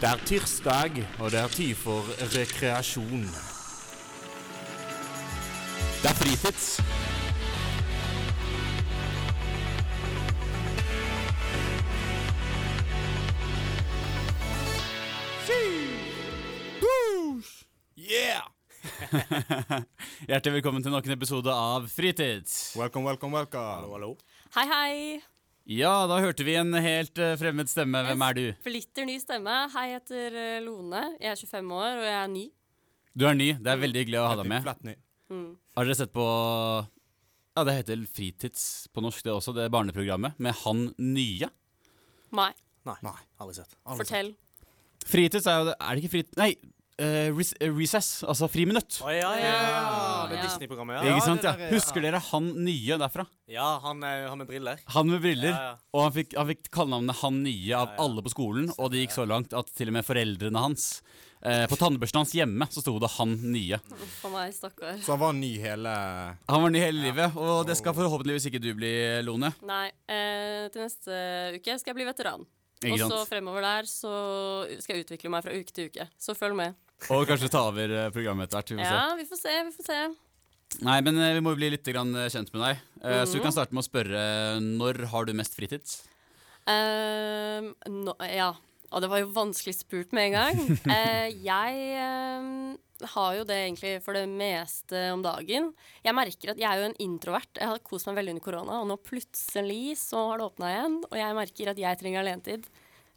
Det er tirsdag, og det er tid for rekreasjon. Det er fritids. Yeah! Hjertelig velkommen til nok en episode av Fritids. Welcome, welcome, welcome. Hallo. Hei, hei. Ja, da hørte vi en helt eh, fremmed stemme. Hvem er du? Flitter ny stemme. Hei, jeg heter eh, Lone. Jeg er 25 år, og jeg er ny. Du er ny. Det er veldig hyggelig å ha deg med. Mm. ny. Har dere sett på Ja, det heter Fritids på norsk, det også. Det barneprogrammet med han nye. Nei, Nei. aldri sett. Aldri Fortell. Fritids er jo det Er det ikke fritids? Nei, eh, res eh, Recess. Altså friminutt. Oh, ja, ja, ja. Det Ja. Disney-programmet, Ikke sant? Ja. er- Husker dere han nye derfra? Ja, han, er- han med briller. Han med briller. Ja, ja. Og han fikk, han fikk kallenavnet Han nye av Ja, ja. alle på skolen. Og det gikk så langt at til og med foreldrene hans eh, På tannbørsten hans hjemme så sto det Han nye. For meg, stakkar. Så han var ny hele Han var ny hele livet, og det skal forhåpentligvis ikke du bli, Lone. Nei, eh, til neste uke skal jeg bli veteran. Og så fremover der så skal jeg utvikle meg fra uke til uke. Så følg med. Og kanskje ta over eh, programmet etter hvert. Vi får se. Ja, vi får se, vi får se. Nei, men eh, vi må bli litt grann eh, kjent med deg. Mm. Så vi Mhm. kan starte med å spørre når har du mest fritid? Ehm, no, ja. Og det var jo vanskelig spurt med en gang. Eh, jeg eh, har jo det egentlig for det meste om dagen. Jeg merker at jeg er jo en introvert. Jeg har kost meg veldig under korona, og nå plutselig så har det åpna igjen, og jeg merker at jeg trenger alenetid.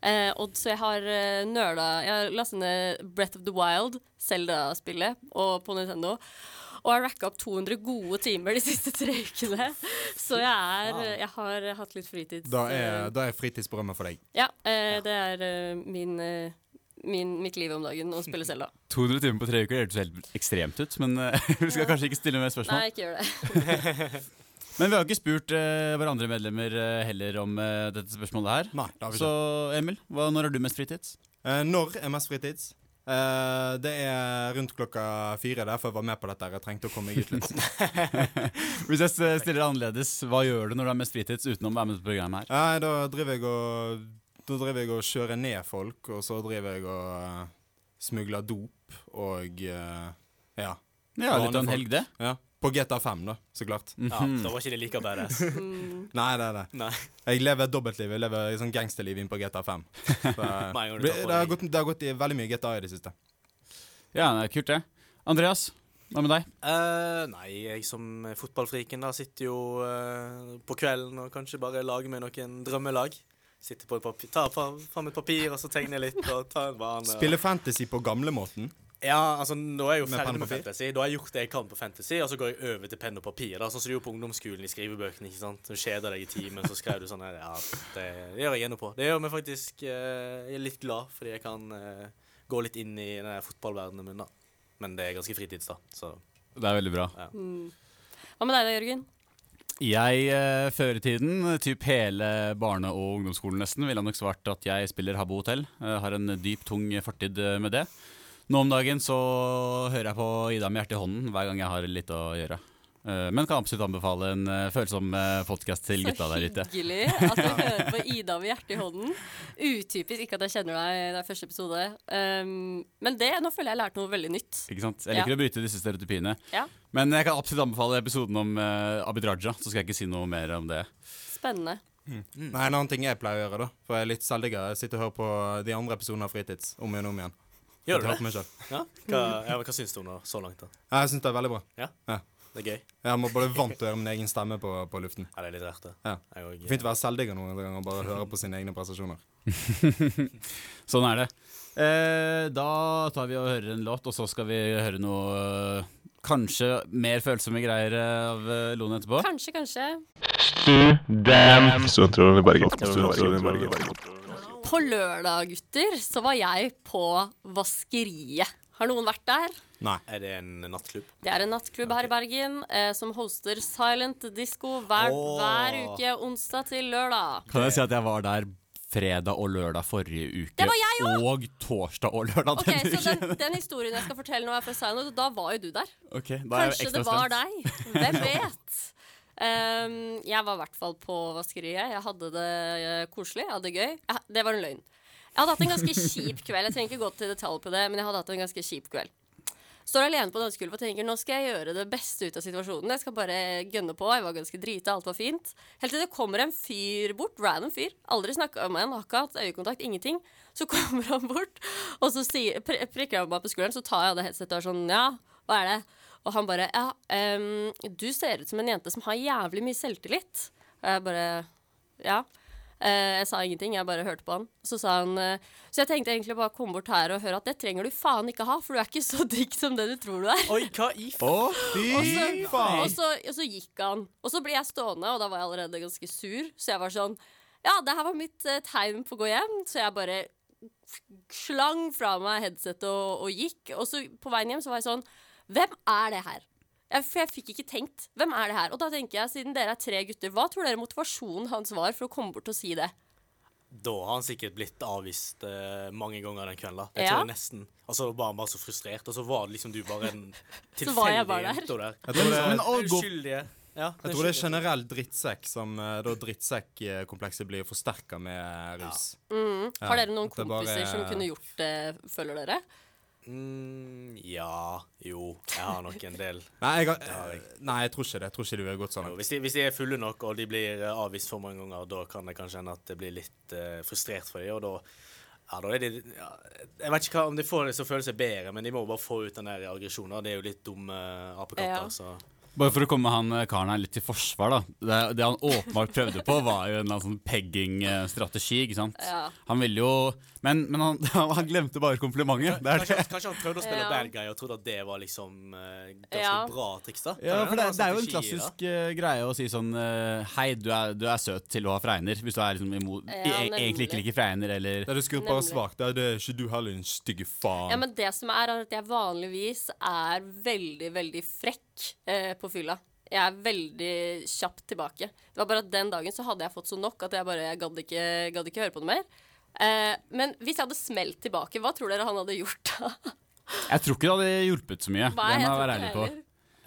Eh, og så jeg har eh, nøla Jeg har lastet ned Breath of the Wild, Zelda-spillet, og på Nintendo. Og har racka opp 200 gode timer de siste tre ukene. Så jeg er Jeg har hatt litt fritids... Da eh, er, da er fritidsprogrammet for deg. ja, eh, det er eh, min, eh, min, mitt liv om dagen å spille Selda. 200 timer på tre uker hørtes helt ekstremt ut, men eh, vi skal kanskje ikke stille mer spørsmål. Nei, ikke gjør det. Men vi har ikke spurt uh, hverandre medlemmer uh, heller om eh, dette spørsmålet her. Nei, det har vi Så. Emil, hva, når har du mest fritids? Eh, når er mest fritids? Eh, det er rundt klokka fire. Derfor jeg var med på dette. Jeg trengte å komme meg ut litt. Hvis jeg stiller det annerledes, hva gjør du når du har mest fritids utenom å være med på programmet her? Nei, da driver jeg og Da driver jeg og kjører ned folk, og så driver jeg og uh, smugler dop og uh, Ja. Ja, litt av en helg, det. ja. På GTA5, da, så klart. Ja, Da var ikke det like badass. Nei, Nei, er. Nei. Jeg lever et dobbeltliv. Jeg lever sånn gangsterliv inn på GTA5. Så, Med en gang du det, tar på det, har deg- gått, det har gått i veldig mye GTA i det siste. Ja, det er kult, det. Andreas, hva med deg? Eh, nei, jeg som fotballfriken da sitter jo eh, på kvelden og kanskje bare lager meg noen drømmelag. Sitter på et papir, tar pa- fram et papir og så tegner jeg litt. og tar en vane. Spiller fantasy på gamlemåten. Ja, altså nå er jeg jo Med ferdig med fantasy. Da har jeg gjort det jeg kan på fantasy, og så går jeg over til penn og papir. da Sånn som du gjorde på ungdomsskolen i skrivebøkene. ikke sant? Du kjeder deg i timen, så skrev du sånn her. Ja, det, det gjør jeg ennå på. Det gjør meg faktisk eh, Jeg er litt glad fordi jeg kan eh, gå litt inn i den fotballverdenen min, da. Men det er ganske fritids, da. Så Det er veldig bra. Mm. Hva med deg da, Jørgen? Jeg, eh, før i tiden, typ hele barne- og ungdomsskolen nesten, ville nok svart at jeg spiller Habbo Hotell. Jeg har en dyp, tung fortid eh, med det. Nå om dagen så hører jeg på Ida med hjertet i hånden hver gang jeg har litt å gjøre. Eh, Men kan absolutt anbefale en eh, følsom podkast til gutta der ute. Så hyggelig at du hører på Ida med hjertet i hånden. Utypisk ikke at jeg kjenner deg i det er første episode. Um, men det, nå føler jeg jeg lærte noe veldig nytt. Ikke sant? Jeg liker å bryte disse stereotypiene. Ja, Men jeg kan absolutt anbefale episoden om uh, Abid Raja, så skal jeg ikke si noe mer om det. Spennende. Nei, En annen ting jeg pleier å gjøre, da for jeg er litt selvdigere. jeg sitter og hører på de andre episodene av Fritids om igjen og om igjen. Gjør du det? Ja? Hva, ja, hva syns du om det så langt, da? Jeg syns det er veldig bra. Det er gøy? Jeg må bare vant til å høre min egen stemme på, på luften. Ja, det er litt rart, det. Ja. Jeg òg- Fint å være selvdigger noen ganger og bare høre på sine egne prestasjoner. Sånn er det. Eh, da tar vi og hører en låt, og så skal vi høre noe eh, kanskje mer følsomme greier eh, av eh, Lone etterpå. Kanskje, kanskje. Studentrådet i Bergen. Studentrådet i Bergen. På lørdag, gutter, så var jeg på Vaskeriet. Har noen vært der? Nei. Er det en nattklubb? Det er en nattklubb her i Bergen eh, som hoster silent disco hver, oh. hver uke onsdag til lørdag. Kan jeg si at jeg var der fredag og lørdag forrige uke? Det var jeg også! Og torsdag og lørdag okay, denne Så den, den historien jeg skal fortelle nå, er fra silent, og da var jo du der. Ok, da er jeg Kanskje ekstra det var spent. deg. Hvem vet? Um, jeg var i hvert fall på vaskeriet. Jeg hadde det eh, koselig. Jeg hadde det gøy. Jeg, det var en løgn. Jeg hadde hatt en ganske kjip kveld. Jeg trenger ikke gå til detalj på det, men jeg hadde hatt en ganske kjip kveld. Står alene på dansegulvet og tenker nå skal jeg gjøre det beste ut av situasjonen. Jeg skal bare gønne på. Jeg var ganske drita, alt var fint. Helt til det kommer en fyr bort, random fyr. Aldri snakka med han, har øyekontakt, ingenting. Så kommer han bort, og så sier, prikker han meg på skulderen, så tar jeg av det headsetet og er sånn Ja, hva er det? Og han bare Ja, um, du ser ut som en jente som har jævlig mye selvtillit. Og jeg bare Ja. Uh, jeg sa ingenting, jeg bare hørte på han. Så sa han uh, Så jeg tenkte egentlig bare å komme bort her og høre at det trenger du faen ikke ha, for du er ikke så digg som det du tror du er. Oi, hva i faen! Å, Og fy så, faen! og, så, og så gikk han. Og så ble jeg stående, og da var jeg allerede ganske sur. Så jeg var sånn Ja, det her var mitt uh, tegn på å gå hjem. Så jeg bare slang fra meg headsetet og, og gikk. Og så på veien hjem så var jeg sånn Hvem er det her? Jeg, for jeg fikk ikke tenkt. Hvem er det her? Og da tenker jeg, siden dere er tre gutter, hva tror dere motivasjonen hans var for å komme bort og si det? Da har han sikkert blitt avvist eh, mange ganger den kvelden. Jeg Ja. tror jeg nesten Altså var han bare så frustrert, og så var det liksom du bare en var tilfeldig bare der. jente der. Jeg tror det, Men å Uskyldige. Ja, jeg tror det er generelt drittsekk som eh, da drittsekkkomplekset blir forsterka med rus. Mm. Har dere noen kompiser bare som kunne gjort det, føler dere? Mm, ja Jo, jeg har nok en del. Nei, jeg, har jeg. nei, jeg tror ikke det. Jeg tror ikke du har gått sånn. Jo, Hvis de, hvis de er fulle nok, og de blir eh, avvist for mange ganger, da kan det kanskje hende at det blir litt uh, frustrert for dem, og da ja, da er de, ja, Jeg vet ikke hva, om de får det som føles bedre, men de må bare få ut den der aggresjonen. Det er jo litt dumme eh, apekatter, Ja. så Bare for å komme han karen her litt til forsvar, da. Det, det han åpenbart prøvde på, var jo en eller annen sånn pegging-strategi, ikke sant. Ja. Han ville jo Men, men han, han glemte bare komplimentet. Det er kanskje, det. kanskje han prøvde å spille Ja. bad guy og trodde at det var liksom eh, ganske Ja. bra triks, da. Ja, for det, det er jo en klassisk uh, greie å si sånn uh, Hei, du er, du er søt til å ha fregner. Hvis du er liksom imot Ja, e Egentlig ikke liker fregner, eller Det du skulle bare svakt. det er, det er ikke du heller, din stygge faen. Ja, men det som er, er at jeg vanligvis er veldig, veldig frekk uh, på fylla. Jeg er veldig kjapt tilbake. Det var bare at den dagen så hadde jeg fått så nok at jeg bare jeg gadd ikke, gadd ikke høre på noe mer. Eh, men hvis jeg hadde smelt tilbake, hva tror dere han hadde gjort da? Jeg tror ikke det hadde hjulpet så mye. Nei, det må jeg være ærlig på.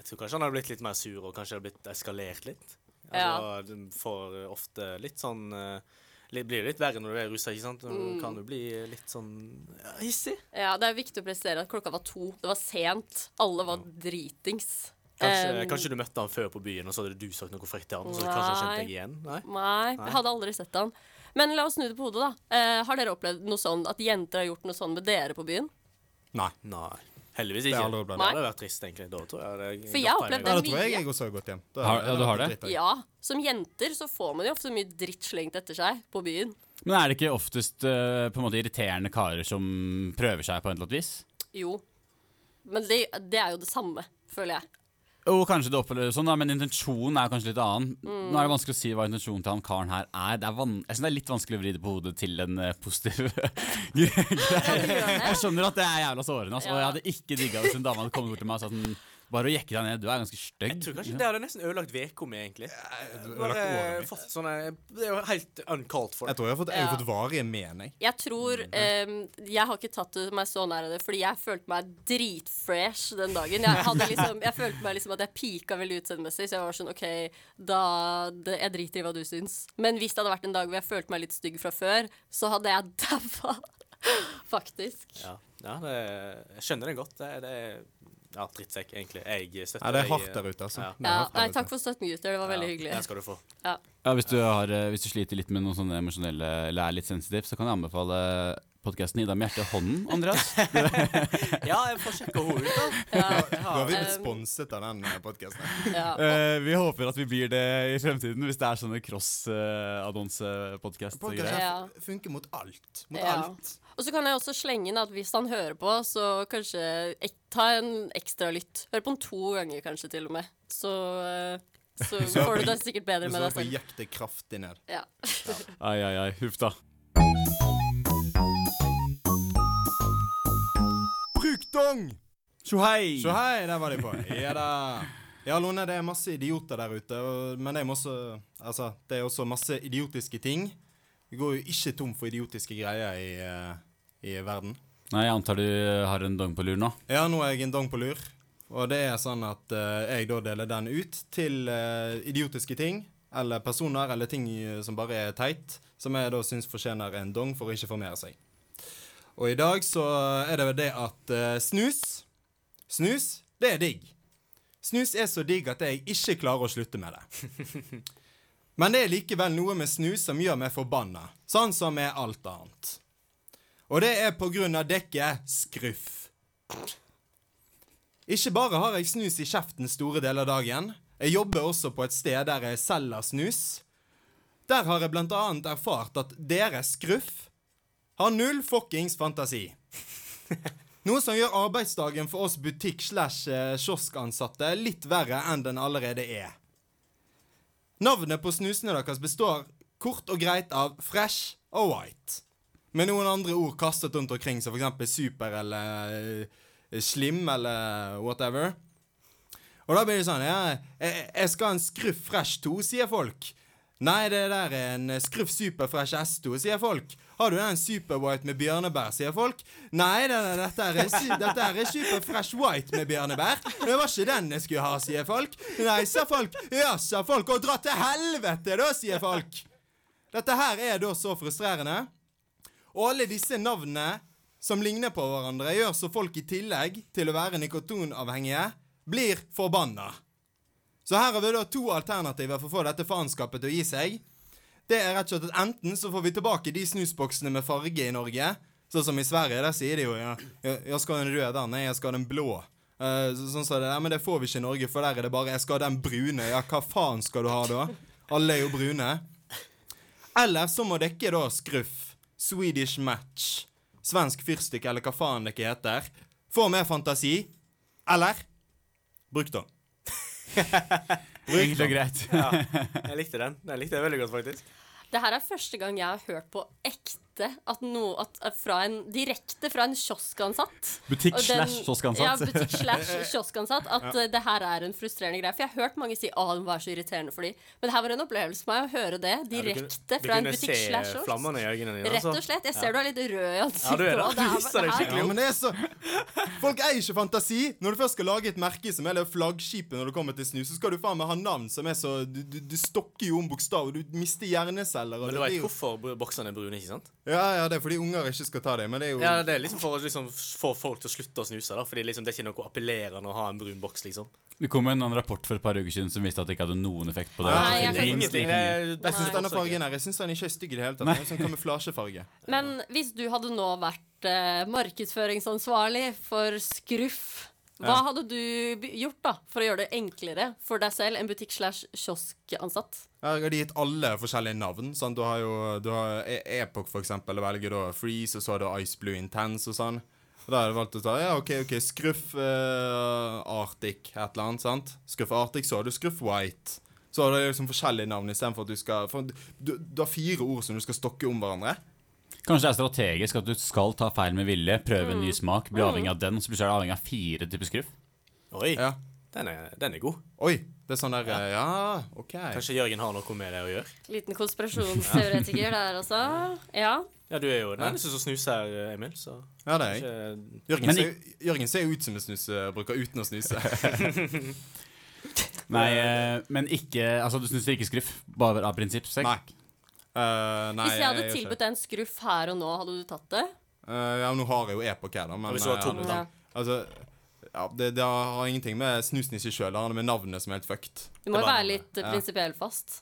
Jeg tror kanskje han hadde blitt litt mer sur, og kanskje hadde blitt eskalert litt. Ja. Altså, Du får ofte litt sånn eh, litt, Blir litt verre når du er russa, ikke sant? Mm. kan du bli litt sånn ja, hissig. Ja, det er viktig å presisere at klokka var to. Det var sent. Alle var dritings. Kanskje, Um, kanskje du møtte han før på byen, og så hadde du sagt noe frekt til han, så kanskje han kjente deg igjen? Nei? Nei, Nei. jeg hadde aldri sett han. Men la oss snu det på hodet, da. Eh, har dere opplevd noe sånn at jenter har gjort noe sånn med dere på byen? Nei. Nei. Heldigvis Det ikke. har. Det hadde vært trist, egentlig. Da tror jeg det For jeg har opplevd Ja, det da tror jeg mye. jeg også har gått hjem. Da, Har- ja, du har det? dritt. Ja, som jenter så får man jo ofte mye dritt slengt etter seg på byen. Men er det ikke oftest uh, på en måte irriterende karer som prøver seg på et eller annet vis? Jo. Men det, det er jo det samme, føler jeg. Jo, kanskje det oppleves sånn, da, men intensjonen er kanskje litt annen. Mm. Nå er det vanskelig å si hva intensjonen til han karen her er. Det er jeg synes det er litt vanskelig å vri det på hodet til en uh, positiv greie. Jeg skjønner at det er jævla sårende, altså, og jeg hadde ikke digga hvis en dame hadde kommet bort til meg og sagt sånn Bare å jekke deg ned, du er ganske stygg. Jeg tror kanskje det hadde nesten ødelagt uka mi, egentlig. Bare fått sånne Det er jo helt uncalled for. Jeg tror jeg har fått, jeg har fått varige men, jeg. Jeg tror um, Jeg har ikke tatt det meg så nær av det, fordi jeg følte meg dritfresh den dagen. Jeg, hadde liksom, jeg følte meg liksom at jeg pika veldig utseendemessig, så jeg var sånn OK, da det, Jeg driter i hva du syns. Men hvis det hadde vært en dag hvor jeg følte meg litt stygg fra før, så hadde jeg daua. Faktisk. Ja, ja det, jeg skjønner det godt. Det, det ja, drittsekk, egentlig. Jeg støtter Ja, det er hardt der ute, altså. Ja. Ja, nei, takk for støtten, gutter. Det var veldig Ja, hyggelig. Det skal du få. Ja, hvis du, har, eh, hvis du sliter litt med noen sånne emosjonelle eller er litt sensitiv, så kan jeg anbefale podkasten Ida med hjertet i hånden, Andreas. Ja, jeg får sjekke henne ut, da. Nå har vi blitt Um, sponset av den podkasten. ja. Eh, vi håper at vi blir det i fremtiden, hvis det er sånne cross-annonse-podkast. Podkasten Ja. funker mot alt. Mot Ja. alt. Og så kan jeg også slenge inn at hvis han hører på, så kanskje ek ta en ekstra lytt. Hør på den to ganger kanskje, til og med. Så, uh så får du det sikkert bedre med med så deg får det kraftig ned. Ja. Ai, ai, ai. Huff da. Brukdong! Tjohei! Tjohei, hei, der var de på. Ja da. Ja, Lone, det er masse idioter der ute, og, men det er, også, altså, det er også masse idiotiske ting. Vi går jo ikke tom for idiotiske greier i, eh, i verden. Nei, jeg antar du har en dong på lur nå? Ja, nå er jeg en dong på lur. Og det er sånn at uh, jeg da deler den ut til uh, idiotiske ting, eller personer, eller ting eh, som bare er teit, som jeg da syns fortjener en dong for å ikke formere seg. Og i dag så er det vel det at uh, snus Snus, det er digg. Snus er så digg at jeg ikke klarer å slutte med det. Men det er likevel noe med snus som gjør meg forbanna, sånn som med alt annet. Og det er på grunn av dekket skruff. Ikke bare har jeg snus i kjeften store deler av dagen, jeg jobber også på et sted der jeg selger snus. Der har jeg blant annet erfart at dere skruff har null fuckings fantasi. Noe som gjør arbeidsdagen for oss butikk-slash-kioskansatte litt verre enn den allerede er. Navnet på snusene deres består kort og greit av fresh og white. Med noen andre ord kastet rundt omkring, som f.eks. super eller eh, slim eller whatever. Og da blir det sånn Ja, jeg, jeg skal ha en Skruff Fresh 2, sier folk. Nei, det der er en Skruff Super Fresh S2, sier folk. Har du den Super White med bjørnebær, sier folk. Nei, det, det, dette, er, dette er Super Fresh White med bjørnebær. Det var ikke den jeg skulle ha, sier folk. Nei, sa folk. Ja, sa folk. Og dra til helvete, da, sier folk. Dette her er da så frustrerende. Og alle disse navnene som ligner på hverandre, gjør så folk i tillegg til å være nikotonavhengige, blir forbanna. Så her har vi da to alternativer for å få dette faenskapet til å gi seg. Det er rett og slett at enten så får vi tilbake de snusboksene med farge i Norge, sånn som i Sverige. Der sier de jo ja, jeg, skal ha den røde, nei, jeg skal ha den blå. Uh, så, sånn sa det, ja, men det får vi ikke i Norge, for der er det bare jeg skal ha den brune. Ja, hva faen skal du ha da? Alle er jo brune. Eller så må dere da skruff, Swedish Match, svensk fyrstikk eller hva faen det ikke heter, få mer fantasi. Eller bruk den. Enkelt og greit. Ja, jeg likte den. Jeg likte den veldig godt, faktisk. Det her er første gang jeg har hørt på ekte at noe at, at fra en, direkte fra en kioskansatt. Butikk slash kioskansatt. Ja, butikk slash kioskansatt. At ja. det her er en frustrerende greie. For jeg har hørt mange si at den var så irriterende for dem. Men det her var en opplevelse for meg å høre det Ja, du direkte kunne- fra en butikk slash dine. Rett altså. og slett. Jeg ser du er litt rød i Ja, ansiktet. du er det. Ja, men det er så Folk eier ikke fantasi. Når du først skal lage et merke som er flaggskipet når du kommer til snus, så skal du faen meg ha navn som er så Du, du, du stokker jo om bokstaver, du mister hjerneceller. og Men du veit hvorfor boksene er brune, ikke sant? Ja, ja, det er fordi unger ikke skal ta det, men det er jo Ja, Det er liksom for å liksom få folk til å slutte å snuse. da Fordi liksom det er ikke noe appellerende å ha en brun boks, liksom. Det kom en annen rapport for et par uker siden som viste at det ikke hadde noen effekt på det. Nei, jeg det er ingenting. Det er Jeg syns denne fargen her Jeg synes den ikke er stygg i det hele tatt. Det er en sånn kamuflasjefarge. Men hvis du hadde nå vært eh, markedsføringsansvarlig for Skruff, hva hadde du gjort da for å gjøre det enklere for deg selv, en butikk slash kioskansatt? Jeg hadde gitt alle forskjellige navn. Sant? Du har jo du har E- Epoch, for eksempel, og velger da Freeze, og så har du Ice Blue Intense og sånn. Og da har jeg valgt å ta ja, OK, ok, Skruff uh, Arctic, et eller annet. sant? Skruff Arctic, så har du Skruff White. Så har du liksom forskjellige navn istedenfor at du skal for du, du har fire ord som du skal stokke om hverandre. Kanskje det er strategisk at du skal ta feil med vilje, prøve en ny smak, bli avhengig av den, så er du avhengig av fire typer skruff. Oi, Ja. den, er, den er god. Oi! Det er sånn der eh, Ja, OK. Kanskje Jørgen har noe med det å gjøre? Liten konspirasjonsteoretiker der, altså. Ja. Ja, du er jo den eneste som snuser, Emil. Så Ja, det er jeg. Jørgen Men ser, Jørgen ser jo ut som en snusebruker uten å snuse. Nei, eh, men ikke Altså, du snuser ikke skruff, bare av prinsipp? Sek. Nei. Eh, nei, Hvis jeg hadde jeg tilbudt deg en skruff her og nå, hadde du tatt det? Uh, ja, nå har jeg jo Epoch her, da. Men hvis du har eh, tom, da. altså, ja, det, det har ingenting med snusen i seg sjøl, det gjøre, med navnet som er helt fucked. Du må jo være litt uh, Ja. prinsipiell fast.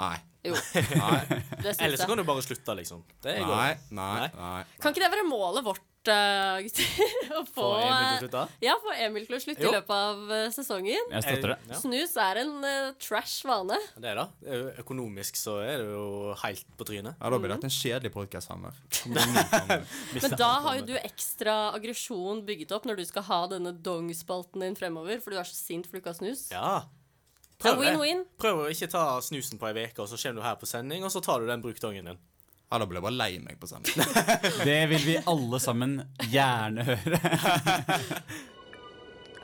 Nei. Jo, Nei. det Eller syns så kan du bare slutte, liksom. Det går. Nei. Nei. Nei. nei. Kan ikke det være målet vårt, uh, gutter? Å få, Få Emil til å eh, slutte. ja, få Emil til å slutte Jo. i løpet av eh, sesongen. Jeg støtter det. Ja. Snus er en uh, trash vane. Det er. Det Økonomisk så er det jo helt på trynet. Ja, da blir det en kjedelig podkast framover. Men da har jo du ekstra aggresjon bygget opp når du skal ha denne dong-spalten din fremover, for du er så sint for du ikke har snus. Ja. Det er Prøv det. win-win. Prøv å ikke ta snusen på ei uke, og så kommer du her på sending, og så tar du den brukdongen din. Ja, da blir jeg bare lei meg på sending. Det vil vi alle sammen gjerne høre.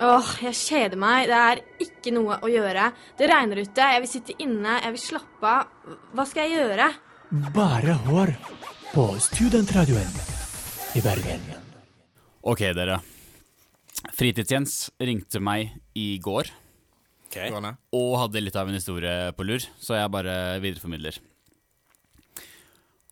Åh, jeg kjeder meg. Det er ikke noe å gjøre. Det regner ute, jeg vil sitte inne, jeg vil slappe av. Hva skal jeg gjøre? Bare hør på Studentradioen i Bergen. Ok, dere. Fritids-Jens ringte meg i går Okay. Og hadde litt av en historie på lur, så jeg bare videreformidler.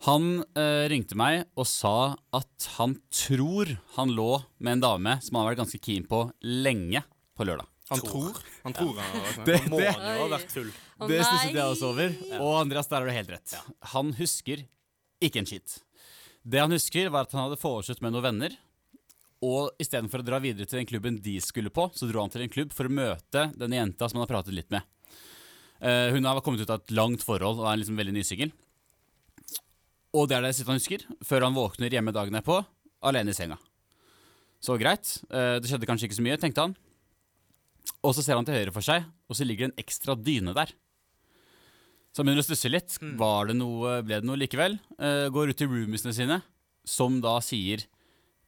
Han eh, ringte meg og sa at han tror han lå med en dame som han har vært ganske keen på lenge på lørdag. Han tror. Han tror han har vært med. Det, Må det, han jo ha vært full. Å, det stusset jeg også over. Og Andreas, der har du helt rett. Han husker ikke en skitt. Det han husker, var at han hadde foreslått med noen venner. Og istedenfor å dra videre til den klubben de skulle på, så dro han til en klubb for å møte denne jenta som han har pratet litt med. Eh, hun har kommet ut av et langt forhold og er liksom veldig nysingel. Og det er det siste han husker, før han våkner hjemme dagen derpå, alene i senga. Så greit. eh, det skjedde kanskje ikke så mye, tenkte han. Og så ser han til høyre for seg, og så ligger det en ekstra dyne der. Så han begynner å stusse litt. Var det noe, ble det noe likevel? Eh, går ut til roomiesene sine, som da sier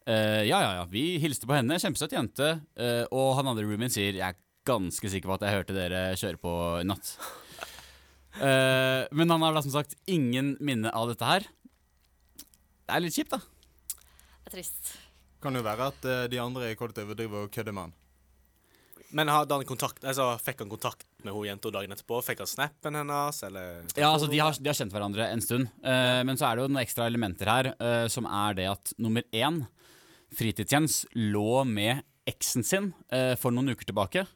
eh, Ja, ja, ja, vi hilste på henne. Kjempesøt jente. Og han andre roomien sier Jeg er ganske sikker på at jeg hørte dere kjøre på i natt. Men han har da som sagt ingen minne av dette her. Det er litt kjipt, da. Det er trist. Kan jo være at uh, de andre i kollektivet driver og kødder med han. Men hadde han kontakt, altså, fikk han kontakt med hun jenta dagen etterpå? Fikk han snappen hennes, eller Ja, altså de har, de har kjent hverandre en stund. Uh, men så er det jo noen ekstra elementer her, uh, som er det at nummer én Fritidsjens lå med eksen sin uh, for noen uker tilbake.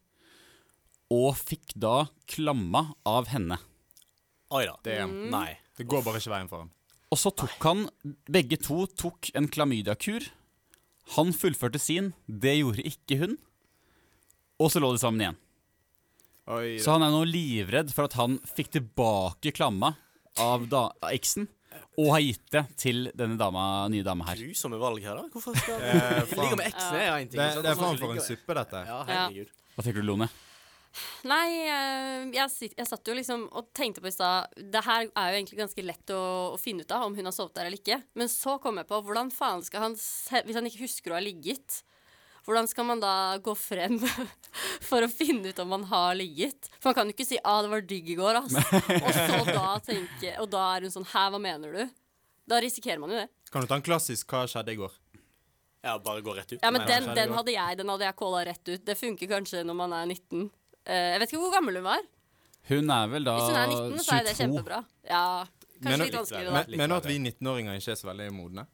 Og fikk da klamma av henne. Oi da. Det, Nei. det går bare ikke veien for han. Og så tok han Begge to tok en klamydiakur. Han fullførte sin, det gjorde ikke hun. Og så lå de sammen igjen. Oi, Så han er nå livredd for at han fikk tilbake klamma av, da, av eksen, og har gitt det til denne dama, nye dama her. Grusomme valg her, da. Hvorfor skal du. Ligge med eksen er ting. det, det er faen for en suppe, dette. Ja, herregud. Hva tenker du, Lone? Nei, eh, jeg, jeg satt jo liksom og tenkte på i stad Det her er jo egentlig ganske lett å, å finne ut av om hun har sovet der eller ikke. Men så kom jeg på hvordan faen skal han se, Hvis han ikke husker å ha ligget, hvordan skal man da gå frem for å finne ut om man har ligget? For man kan jo ikke si 'ah, det var digg i går', ass. Og så da tenke Og da er hun sånn 'hæ, hva mener du?' Da risikerer man jo det. Kan du ta en klassisk 'hva skjedde i går'? Ja, bare gå rett ut. Ja, men Nei, den, den hadde jeg. Den hadde jeg calla rett ut. Det funker kanskje når man er 19. Eh, jeg vet ikke hvor gammel hun var. Hun er vel da 22. Hvis hun er 19, så er det kjempebra. Ja, kanskje Mener- litt vanskeligere da. mener du at vi 19-åringer ikke er så veldig modne?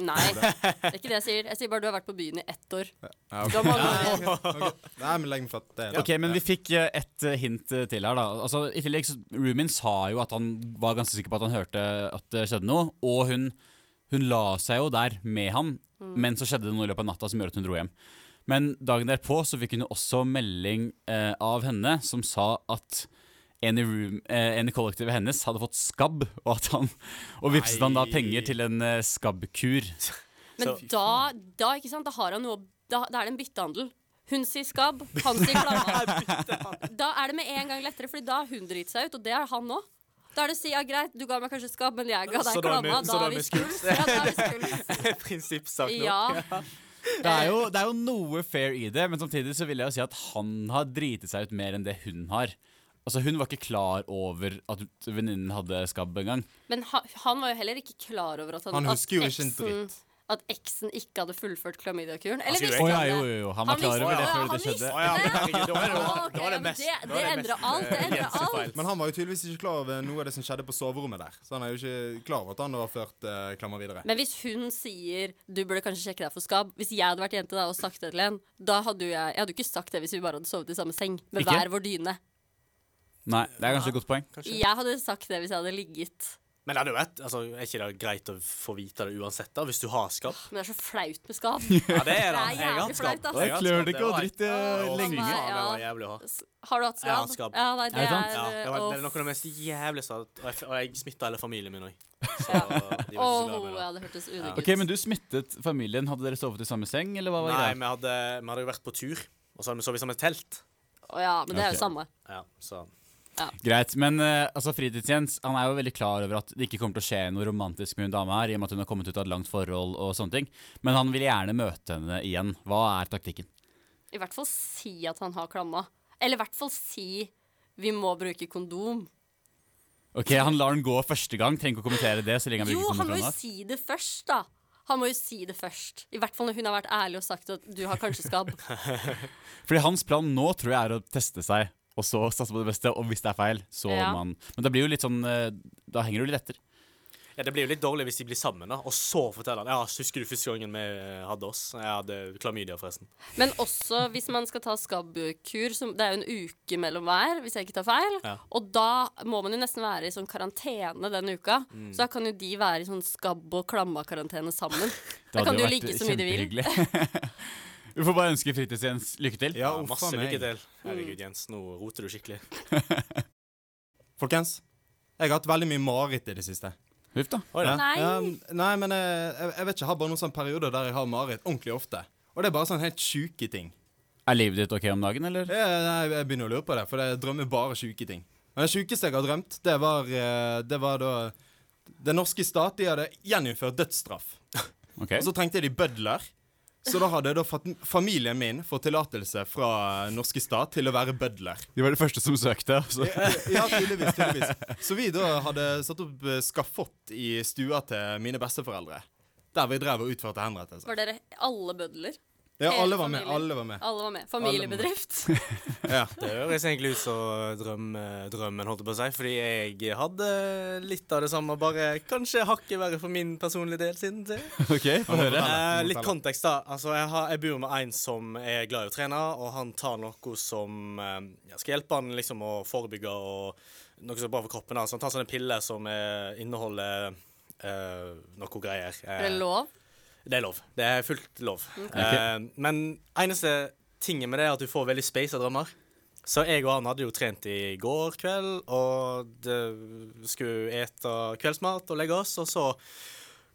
Nei, det er ikke det jeg sier. Jeg sier bare du har vært på byen i ett år. Ja, okay. Nei, men legg meg flatt. Det er Ok, men vi fikk ett et eh, hint eh, til her, da. Altså, I tillegg så Roomin sa jo at han var ganske sikker på at han hørte at det skjedde noe. Og hun, hun la seg jo der med han, men så skjedde det noe i løpet av natta som gjør at hun dro hjem. Men dagen derpå så fikk hun også melding eh, av henne som sa at en i, room, eh, en i kollektivet hennes hadde fått skabb, og at han Og vipset han da penger til en eh, skabbkur. Men da, da, ikke sant, da har han noe Da, da er det en byttehandel. Hun sier skabb, han sier klamma. Da er det med en gang lettere, Fordi da har hun driti seg ut, og det har han òg. Da er det å si ja, greit, du ga meg kanskje skabb, men jeg ga deg klamma. Da er vi skuls. Ja, da er vi skuls. Prinsippsak nå. Ja. Det er, jo, det er jo noe fair i det, men samtidig så vil jeg jo si at han har driti seg ut mer enn det hun har. Altså Hun var ikke klar over at venninnen hadde skabb engang. Men ha, han var jo heller ikke klar over at han, Han husker jo ikke en eksen- dritt. At eksen ikke hadde fullført klamydiakuren. Eller skulle visste jo ja, han jo, det? jo, jo. Han var klar over det visste- før det skjedde. det, endrer alt. Det endrer alt. Men han var jo tydeligvis ikke klar over noe av det som skjedde på soverommet der. Så han er jo ikke klar over at han har ført uh, klammer videre. Men hvis hun sier du burde kanskje sjekke deg for skabb Hvis jeg hadde vært jente da og sagt det til en, da hadde jo jeg Jeg hadde jo ikke sagt det hvis vi bare hadde sovet i samme seng med Ikke? hver vår dyne. Nei, det er kanskje et godt poeng. Kanskje. Jeg hadde sagt det hvis jeg hadde ligget. Men det hadde jo altså, er ikke det greit å få vite det uansett, da, hvis du har skabb? Men det er så flaut med skabb. Ja, det er det. Det er Jeg har hatt skabb. hatt klør det ikke å drite lenge. Det var jævlig å ha. Har du hatt Jeg har skabb? skabb. Ja, nei, det Er det er Ja, det, var, det er noe av det mest jævligste Og jeg, og jeg smitta hele familien min òg. Så Ja. det. ja, det hørtes udigg ut. Ok, Men du smittet familien. Hadde dere sovet i samme seng, eller hva var Nei, greia? vi hadde, vi hadde jo vært på tur, og så hadde vi sovet i samme telt. Å ja, men det er jo samme. Ja, så Greit, men uh, altså Fritids-Jens han er jo veldig klar over at det ikke kommer til å skje noe romantisk med hun dama her, i og med at hun har kommet ut av et langt forhold og sånne ting. Men han vil gjerne møte henne igjen. Hva er taktikken? I hvert fall si at han har klamma. Eller i hvert fall si vi må bruke kondom. Ok, Han lar den gå første gang, trenger ikke å kommentere det. så lenge han Jo, han må jo si det først, da. Han må jo si det først. I hvert fall når hun har vært ærlig og sagt at du har kanskje skabb. Fordi hans plan nå tror jeg er å teste seg, og så satse på det beste. Og hvis det er feil, så Ja. man Men det blir jo litt sånn eh, Da henger du litt etter. Ja, det blir jo litt dårlig hvis de blir sammen, da, og så forteller han Ja, husker du første gangen vi hadde oss? Jeg hadde klamydia, forresten. Men også hvis man skal ta skabbkur, det er jo en uke mellom hver, hvis jeg ikke tar feil. Ja. Og da må man jo nesten være i sånn karantene den uka. Mm. Så da kan jo de være i sånn skabb- og klamma-karantene sammen. Da kan hadde jo like så mye de vil. Vi får bare ønske Fritids-Jens lykke til. Ja, Ja, masse lykke til. Herregud, Jens, nå roter du skikkelig. Folkens, jeg har hatt veldig mye mareritt i det siste. Huff, da. Oi da. Nei. Ja, nei, men jeg, jeg, jeg vet ikke, jeg har bare noen sånne perioder der jeg har mareritt ordentlig ofte. Og det er bare sånne helt sjuke ting. Er livet ditt ok om dagen, eller? Jeg, jeg, jeg begynner å lure på det, for jeg drømmer bare sjuke ting. Men det sjukeste jeg har drømt, det var, eh, det var da Den norske stat de hadde gjeninnført dødsstraff. Ok. Og så trengte de bødler. Så da hadde da familien min fått tillatelse fra norske stat til å være bødler. De var de første som søkte. altså. Ja, tydeligvis, tydeligvis. Så vi da hadde satt opp eh, skafott i stua til mine besteforeldre. Der vi drev og utførte henrettelser. Var dere alle bødler? Ja, alle var med. Alle var med. Alle var med. Familiebedrift. Ja. Det høres egentlig ut som drøm, drømmen, holdt jeg på å si. Fordi jeg hadde litt av det samme, bare kanskje hakket verre for min personlige del siden det. Ok, få høre. Eh, litt kontekst, da. Altså, jeg, har, jeg bor med en som er glad i å trene, og han tar noe som eh, ja, skal hjelpe han liksom å forebygge og noe som er bra for kroppen. da. Så han tar sånne piller som eh, inneholder eh, noe greier. Eh, Er det lov? Det er lov. Det er fullt lov. Eh, men eneste tingen med det er at du får veldig space av drømmer. Så jeg og han hadde jo trent i går kveld, og det skulle ete kveldsmat og legge oss, og så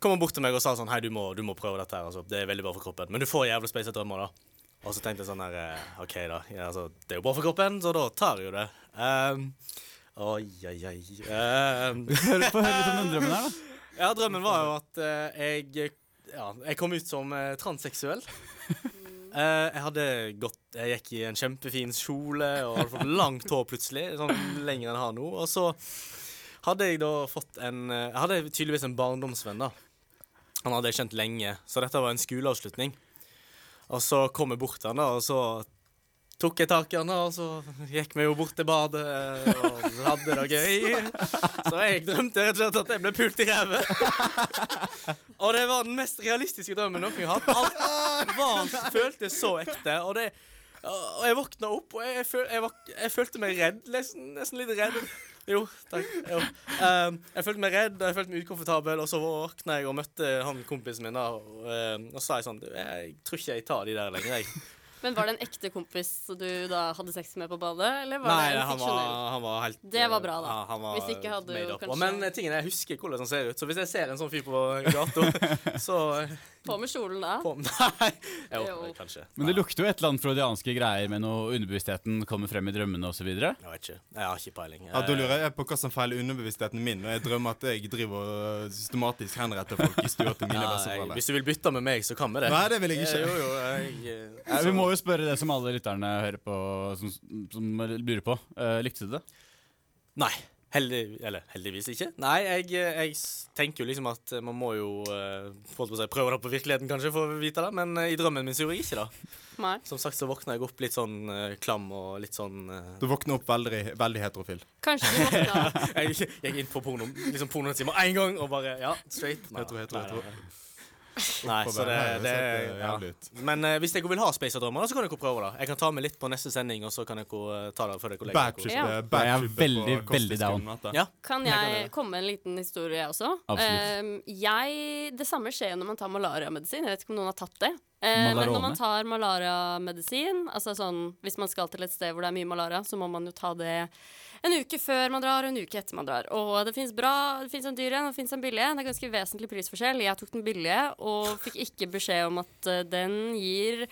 kom han bort til meg og sa sånn Hei, du må, du må prøve dette her, altså. Det er veldig bra for kroppen. Men du får jævlig space av drømmer, da. Og så tenkte jeg sånn her eh, OK, da. Ja, altså, det er jo bra for kroppen, så da tar jeg jo det. Um, Oi, oi, oi. Um, Få høre litt om den drømmen her, da. ja, drømmen var jo at uh, jeg Ja, jeg kom ut som eh, transseksuell. Eh, jeg hadde gått Jeg gikk i en kjempefin kjole og hadde fått langt hår plutselig. Sånn lenger enn jeg har nå. Og så hadde jeg da fått en eh, Jeg hadde tydeligvis en barndomsvenn, da. Han hadde jeg kjent lenge, så dette var en skoleavslutning. Og så kom jeg bort til han da, og så tok jeg tak i han og så gikk vi jo bort til badet og hadde det gøy. Så jeg drømte rett og slett at jeg ble pult i ræva. Og det var den mest realistiske drømmen noen har hatt. Alt var, føltes så ekte. Og, det, og jeg våkna opp, og jeg, føl, jeg, var, jeg følte meg redd. Nesten, nesten litt redd. Jo, takk. Jo. Um, jeg følte meg redd og jeg følte meg ukomfortabel, og så våkna jeg og møtte han kompisen min. da Og, um, og sa jeg sånn «Du, Jeg tror ikke jeg tar de der lenger, jeg. Men var det en ekte kompis du da hadde sex med på badet, eller var Nei, det en han var, han var helt Det var bra, da. Ja, han var Hvis ikke hadde jo kanskje- Men tingen er, jeg husker hvordan han ser ut, så hvis jeg ser en sånn fyr på gata, så På med kjolen da. på Nei. Jo, Jo. kanskje. Men det lukter jo et eller annet freudianske greier med noe underbevisstheten kommer frem i drømmene osv. Jeg vet ikke. Jeg har ikke peiling. Ja, Da lurer jeg på hva som feiler underbevisstheten min når jeg drømmer at jeg driver systematisk henretter folk i stua til mine Ja, besteforeldre. hvis du vil bytte med meg, så kan vi det. Nei, det vil jeg Eh, ikke. Jo, jo, jeg, eh, Ja, vi må jo spørre det som alle lytterne hører på, som, som lurer på. Uh, likte du det? Nei. Heldig, eller heldigvis ikke. Nei, jeg, jeg tenker jo liksom at man må jo eh, si, prøve det på virkeligheten kanskje for å vite det, men eh, i drømmen min så gjorde jeg ikke det. Nei. Som sagt så våkna jeg opp litt sånn eh, klam og litt sånn Du våkner opp veldig, veldig heterofil. Kanskje du våkna Jeg gikk inn på porno liksom pornotimer én gang og bare Ja, straight. Nei, Hetero, hetero, nei, hetero. nei, så det, det det ja. Men uh, hvis dere vil ha Space av drømmer, så kan dere prøve det. Jeg kan ta med litt på neste sending, og så kan dere eh, ta det før dere legger dere. Ja. bad Jeg er veldig, veldig down. Ja. Kan Jeg komme med en liten historie, jeg også? Absolutt. Ehm, jeg, det samme skjer når man tar malariamedisin. Jeg vet ikke om noen har tatt det. Uh, men når man tar malariamedisin, altså sånn hvis man skal til et sted hvor det er mye malaria, så må man jo ta det en uke før man drar og en uke etter man drar. Og det fins bra, det fins en dyr en og det fins en billig en. Det er ganske vesentlig prisforskjell. Jeg tok den billige og fikk ikke beskjed om at eh, den gir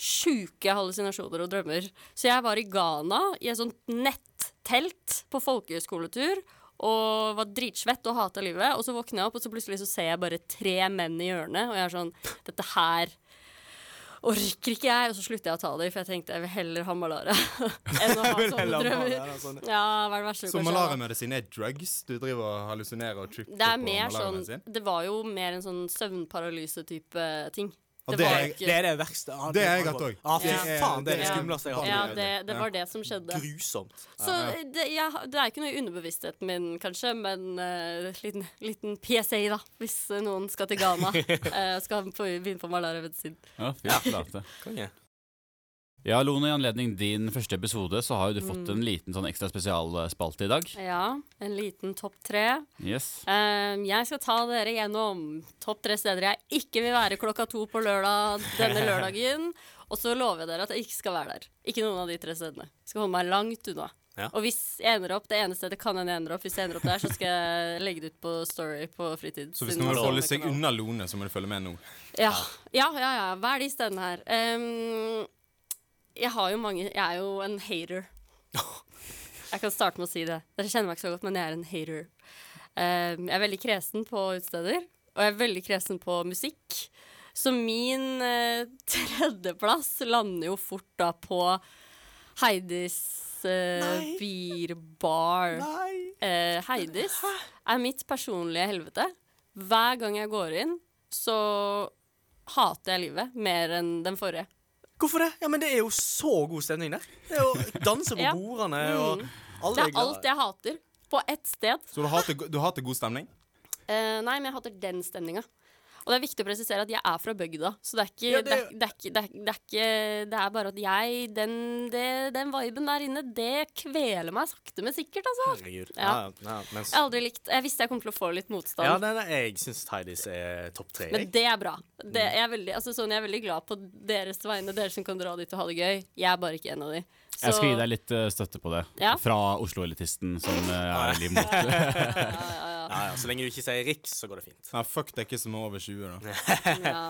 sjuke hallusinasjoner og drømmer. Så jeg var i Ghana i et sånt nettelt på folkehøyskoletur. Og var dritsvett og hata livet. Og så våkner jeg opp, og så plutselig så ser jeg bare tre menn i hjørnet. Og jeg er sånn Dette her orker ikke jeg. Og så slutter jeg å ta det, for jeg tenkte jeg vil heller ha malaria enn å ha sånne drømmer. Ja, hva er det verste du Så malariamedisin er drugs? Du driver og hallusinerer og tripper er på mer sånn malariamedisin? Det var jo mer en sånn søvnparalyse-type ting. Og Det det var er- Det er det verste. Ah, Det er jeg hatt også. Ah, fy Ja. faen, det er det skumleste jeg har Ja, det, det var det som skjedde. Grusomt. Så det, ja, det er ikke noe i underbevisstheten min, kanskje, men uh, liten, liten PSA, da. Hvis eh, noen skal til Ghana. uh, skal begynne på malariamedisin. Ja, fy flate. Konge. Ja, Lone, i anledning din første episode så har jo du fått Mm. en liten sånn ekstra spesialspalte i dag. Ja, en liten topp tre. Yes. Um, jeg skal ta dere gjennom topp tre steder jeg ikke vil være klokka to på lørdag denne lørdagen. Og så lover jeg dere at jeg ikke skal være der. Ikke noen av de tre stedene. Jeg skal holde meg langt unna. Ja. Og hvis jeg ender opp, det ene stedet kan hende jeg ender opp, hvis jeg ender opp der, så skal jeg legge det ut på Story på fritid. Så hvis noen vil holde seg unna Lone, så må du følge med nå. Ja, ja, ja. ja. Hva er de stedene her? Ehm, jeg har jo mange Jeg er jo en hater. Jeg kan starte med å si det. Dere kjenner meg ikke så godt, men jeg er en hater. Um, jeg er veldig kresen på utesteder, og jeg er veldig kresen på musikk. Så min uh, tredjeplass lander jo fort da på Heidis uh, beerbar. Uh, Heidis er mitt personlige helvete. Hver gang jeg går inn, så hater jeg livet mer enn den forrige. Hvorfor det? Ja, men Det er jo så god stemning der. Det er jo danse på Ja. bordene, og alle Det er er alt jeg hater. På ett sted. Så du hater, du hater god stemning? Uh, nei, men jeg hater den stemninga. Og det er viktig å presisere at jeg er fra bygda, så det er ikke Ja, det, det- er, det, det, bare at jeg Den, det, den viben der inne, det kveler meg sakte, men sikkert, altså. Herregud. Ja. Ja. Ja, mens, Jeg har aldri likt Jeg visste jeg kom til å få litt motstand. ja, nei, nei, jeg syns Tidys er topp tre. Men det er bra. Det, jeg, er veldig, altså, sånn, jeg er veldig glad på deres vegne, dere som kan dra dit og ha det gøy. Jeg er bare ikke en av de. Jeg skal gi deg litt eh, støtte på det. Ja. Fra Oslo-elitisten, som eh, er veldig imot. Ja, ja, så lenge du ikke sier Riks, så går det fint. Ja, fuck det er ikke som er over 20, da. ja.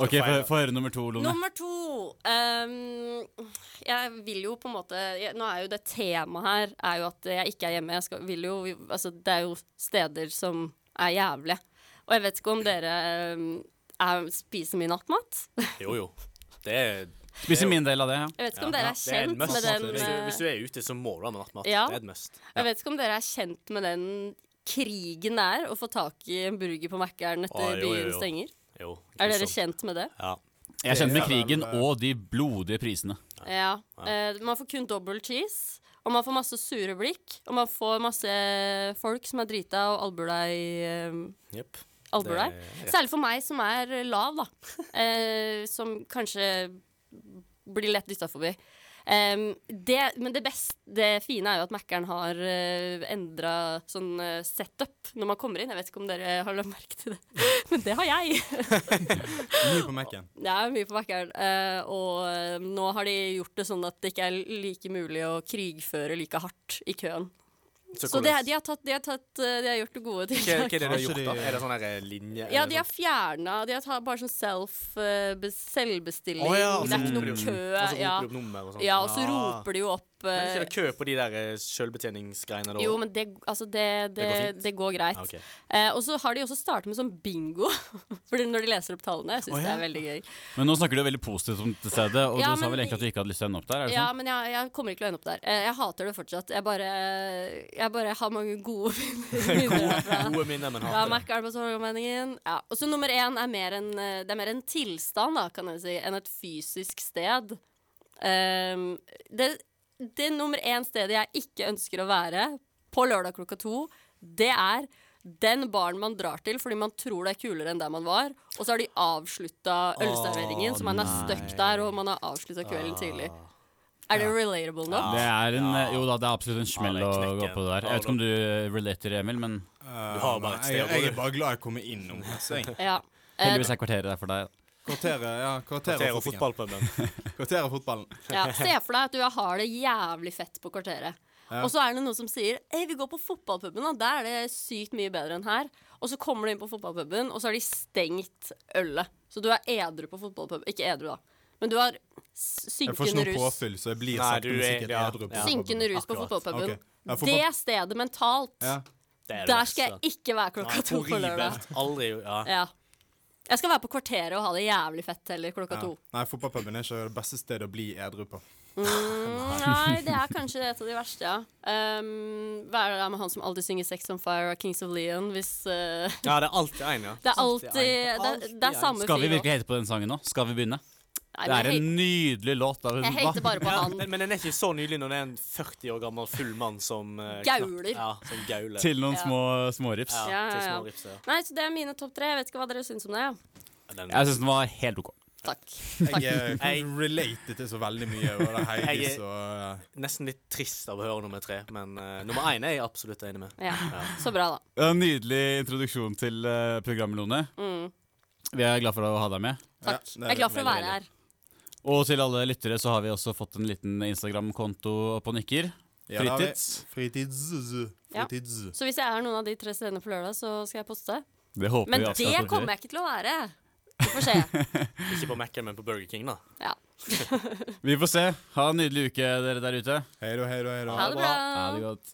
Ok, få høre nummer to, Lone. Nummer to Um, Jeg vil jo på en måte jeg, Nå er jo det temaet her Er jo at jeg ikke er hjemme. Jeg skal, vil jo, altså, det er jo steder som er jævlige. Og jeg vet ikke om dere um, er, spiser mye nattmat. Jo, jo. Det er Spiser min del av det, ja. Jeg vet ikke om dere er det er kjent med den hvis, du, hvis du er ute, så må du ha med nattmat. Ja. Det er et must. Jeg vet ikke om dere er kjent med den krigen det er å få tak i en burger på Mækkern etter ah, jo, jo, byen jo. stenger. Jo, Er dere kjent med det? Ja. Jeg er kjent med krigen eh, og de blodige prisene. Ja. Eh, man får kun double cheese. Og man får masse sure blikk. Og man får masse folk som er drita og albuer deg eh, yep. albuer deg. Særlig for meg som er lav, da. Eh, som kanskje blir lett dytta forbi. Um, det, men det beste, det fine er jo at Mækkern har uh, endra sånn uh, setup når man kommer inn. Jeg vet ikke om dere har lagt merke til det, men det har jeg. Mye på. Det er mye på Mækkern. Uh, og eh, nå har de gjort det sånn at det ikke er like mulig å krigføre like hardt i køen. Så, det, de, har tatt, de, har tatt, eh, de har gjort det gode Hva, hva er det de har Har gjort, da? Er det sånn linje? Ja, de har fjerna De har tatt bare sånn self uh, selvbestilling. Oh, ja, det er ikke noe kø. Så Ja. og sånn. ja, og så Ah. roper de jo opp Men eh, ikke det kø på de der sjølbetjeningsgreiene? selvbetjeningsgreiene da? Jo, men det, altså det, det, Det går det går greit. Okay. Eh, og så har de også startet med sånn bingo. Fordi når de leser opp tallene. Jeg syns Å, det er veldig gøy. Men nå snakker du veldig positivt om det stedet, og Ja, du sa vel egentlig at du ikke hadde lyst til å ende opp der? er det Ja, sånn? men jeg, jeg kommer ikke til å ende opp der. Eh, jeg hater det fortsatt. Jeg bare, jeg bare har mange gode minner. Gode minner, men Ja, hater på Torgallmenningen. Ja. Og så nummer én er mer en, eh, det er mer en tilstand, da, kan jeg si, enn et fysisk sted. Um, det, det nummer én stedet jeg ikke ønsker å være på lørdag klokka to, det er den baren man drar til fordi man tror det er kulere enn der man var. Og så har de avslutta ølserveringen, så man er stuck der, og man har avslutta kvelden tidlig. Er det relatable nok? Det er en, Jo da, det er absolutt en smell Ja, å gå på det der. Jeg vet ikke om du eh, relater, Emil, men Du har bare et sted å jeg, gå, jeg er bare glad jeg kommer inn nå. Altså, jeg. Ja. Eh, heldigvis er kvarteret der for deg. Kvarteret, ja. Kvarteret Kvarter og fotballpuben. Kvarteret og fotballen. Ja, Se for deg at du har det jævlig fett på kvarteret. Ja. Og så er det noen som sier Ei, vi går på fotballpuben, da. der er det sykt mye bedre enn her. Og så kommer du inn på fotballpuben, og så har de stengt ølet. Så du er edru på fotballpuben. Ikke edru, da. Men du har synkende rus. Jeg får ikke noe påfyll, så jeg blir Nei, du er- sikkert ja, edru. på ja. Synkende rus på fotballpuben. Okay. Ja, fotball- Det stedet mentalt, Ja. Det det der skal jeg ikke være klokka to på lørdag. Aldri Ja. Jeg skal være på kvarteret og ha det jævlig fett heller klokka Ja. to. Nei, fotballpuben er ikke det beste stedet å bli edru på. Mm, nei, det er kanskje et av de verste, ja. Um, hva er det der med han som alltid synger 'Sex on Fire' av Kings of Leon? Hvis uh, Ja, det er alltid én, ja. Det er alltid en. Det, Alltid det er samme fyr. Skal vi virkelig hete på den sangen nå? Skal vi begynne? Nei, Det er en nydelig låt. Av, jeg hater bare på han. men, men den er ikke så nydelig når det er en 40 år gammel full mann som uh, Gauler. Ja, som gauler. Til noen Ja. små smårips. ja, Ja, til ja, ja. små rips, ja. Nei, så det er mine topp tre. Jeg vet ikke hva dere syns om det. Ja. Den, Jeg syns den var helt OK. Takk. Jeg eh, Jeg- kan til så veldig mye. Og det Heidi Jeg er- så eh, nesten litt trist av å høre nummer tre, men uh, nummer én er jeg absolutt enig med. Ja. Ja. Så bra, da. En Nydelig introduksjon til uh, programmet, Lone. Mm. Vi er glad for å ha deg med. Takk. Ja, Jeg er glad for å være her. Og til alle lyttere så har vi også fått en liten Instagram-konto på Nikker. Ja, Fritids. Fritids. Fritids. Ja. Så hvis jeg er noen av de tre stedene på lørdag, så skal jeg poste. Det håper Men vi det kommer jeg ikke til å være. Vi får se. Ikke på Mac-en, men på Burger King, da. Ja. Vi får se. Ha en nydelig uke, dere der ute. Hei da, hei da, hei da. Ha det bra. Ha det godt.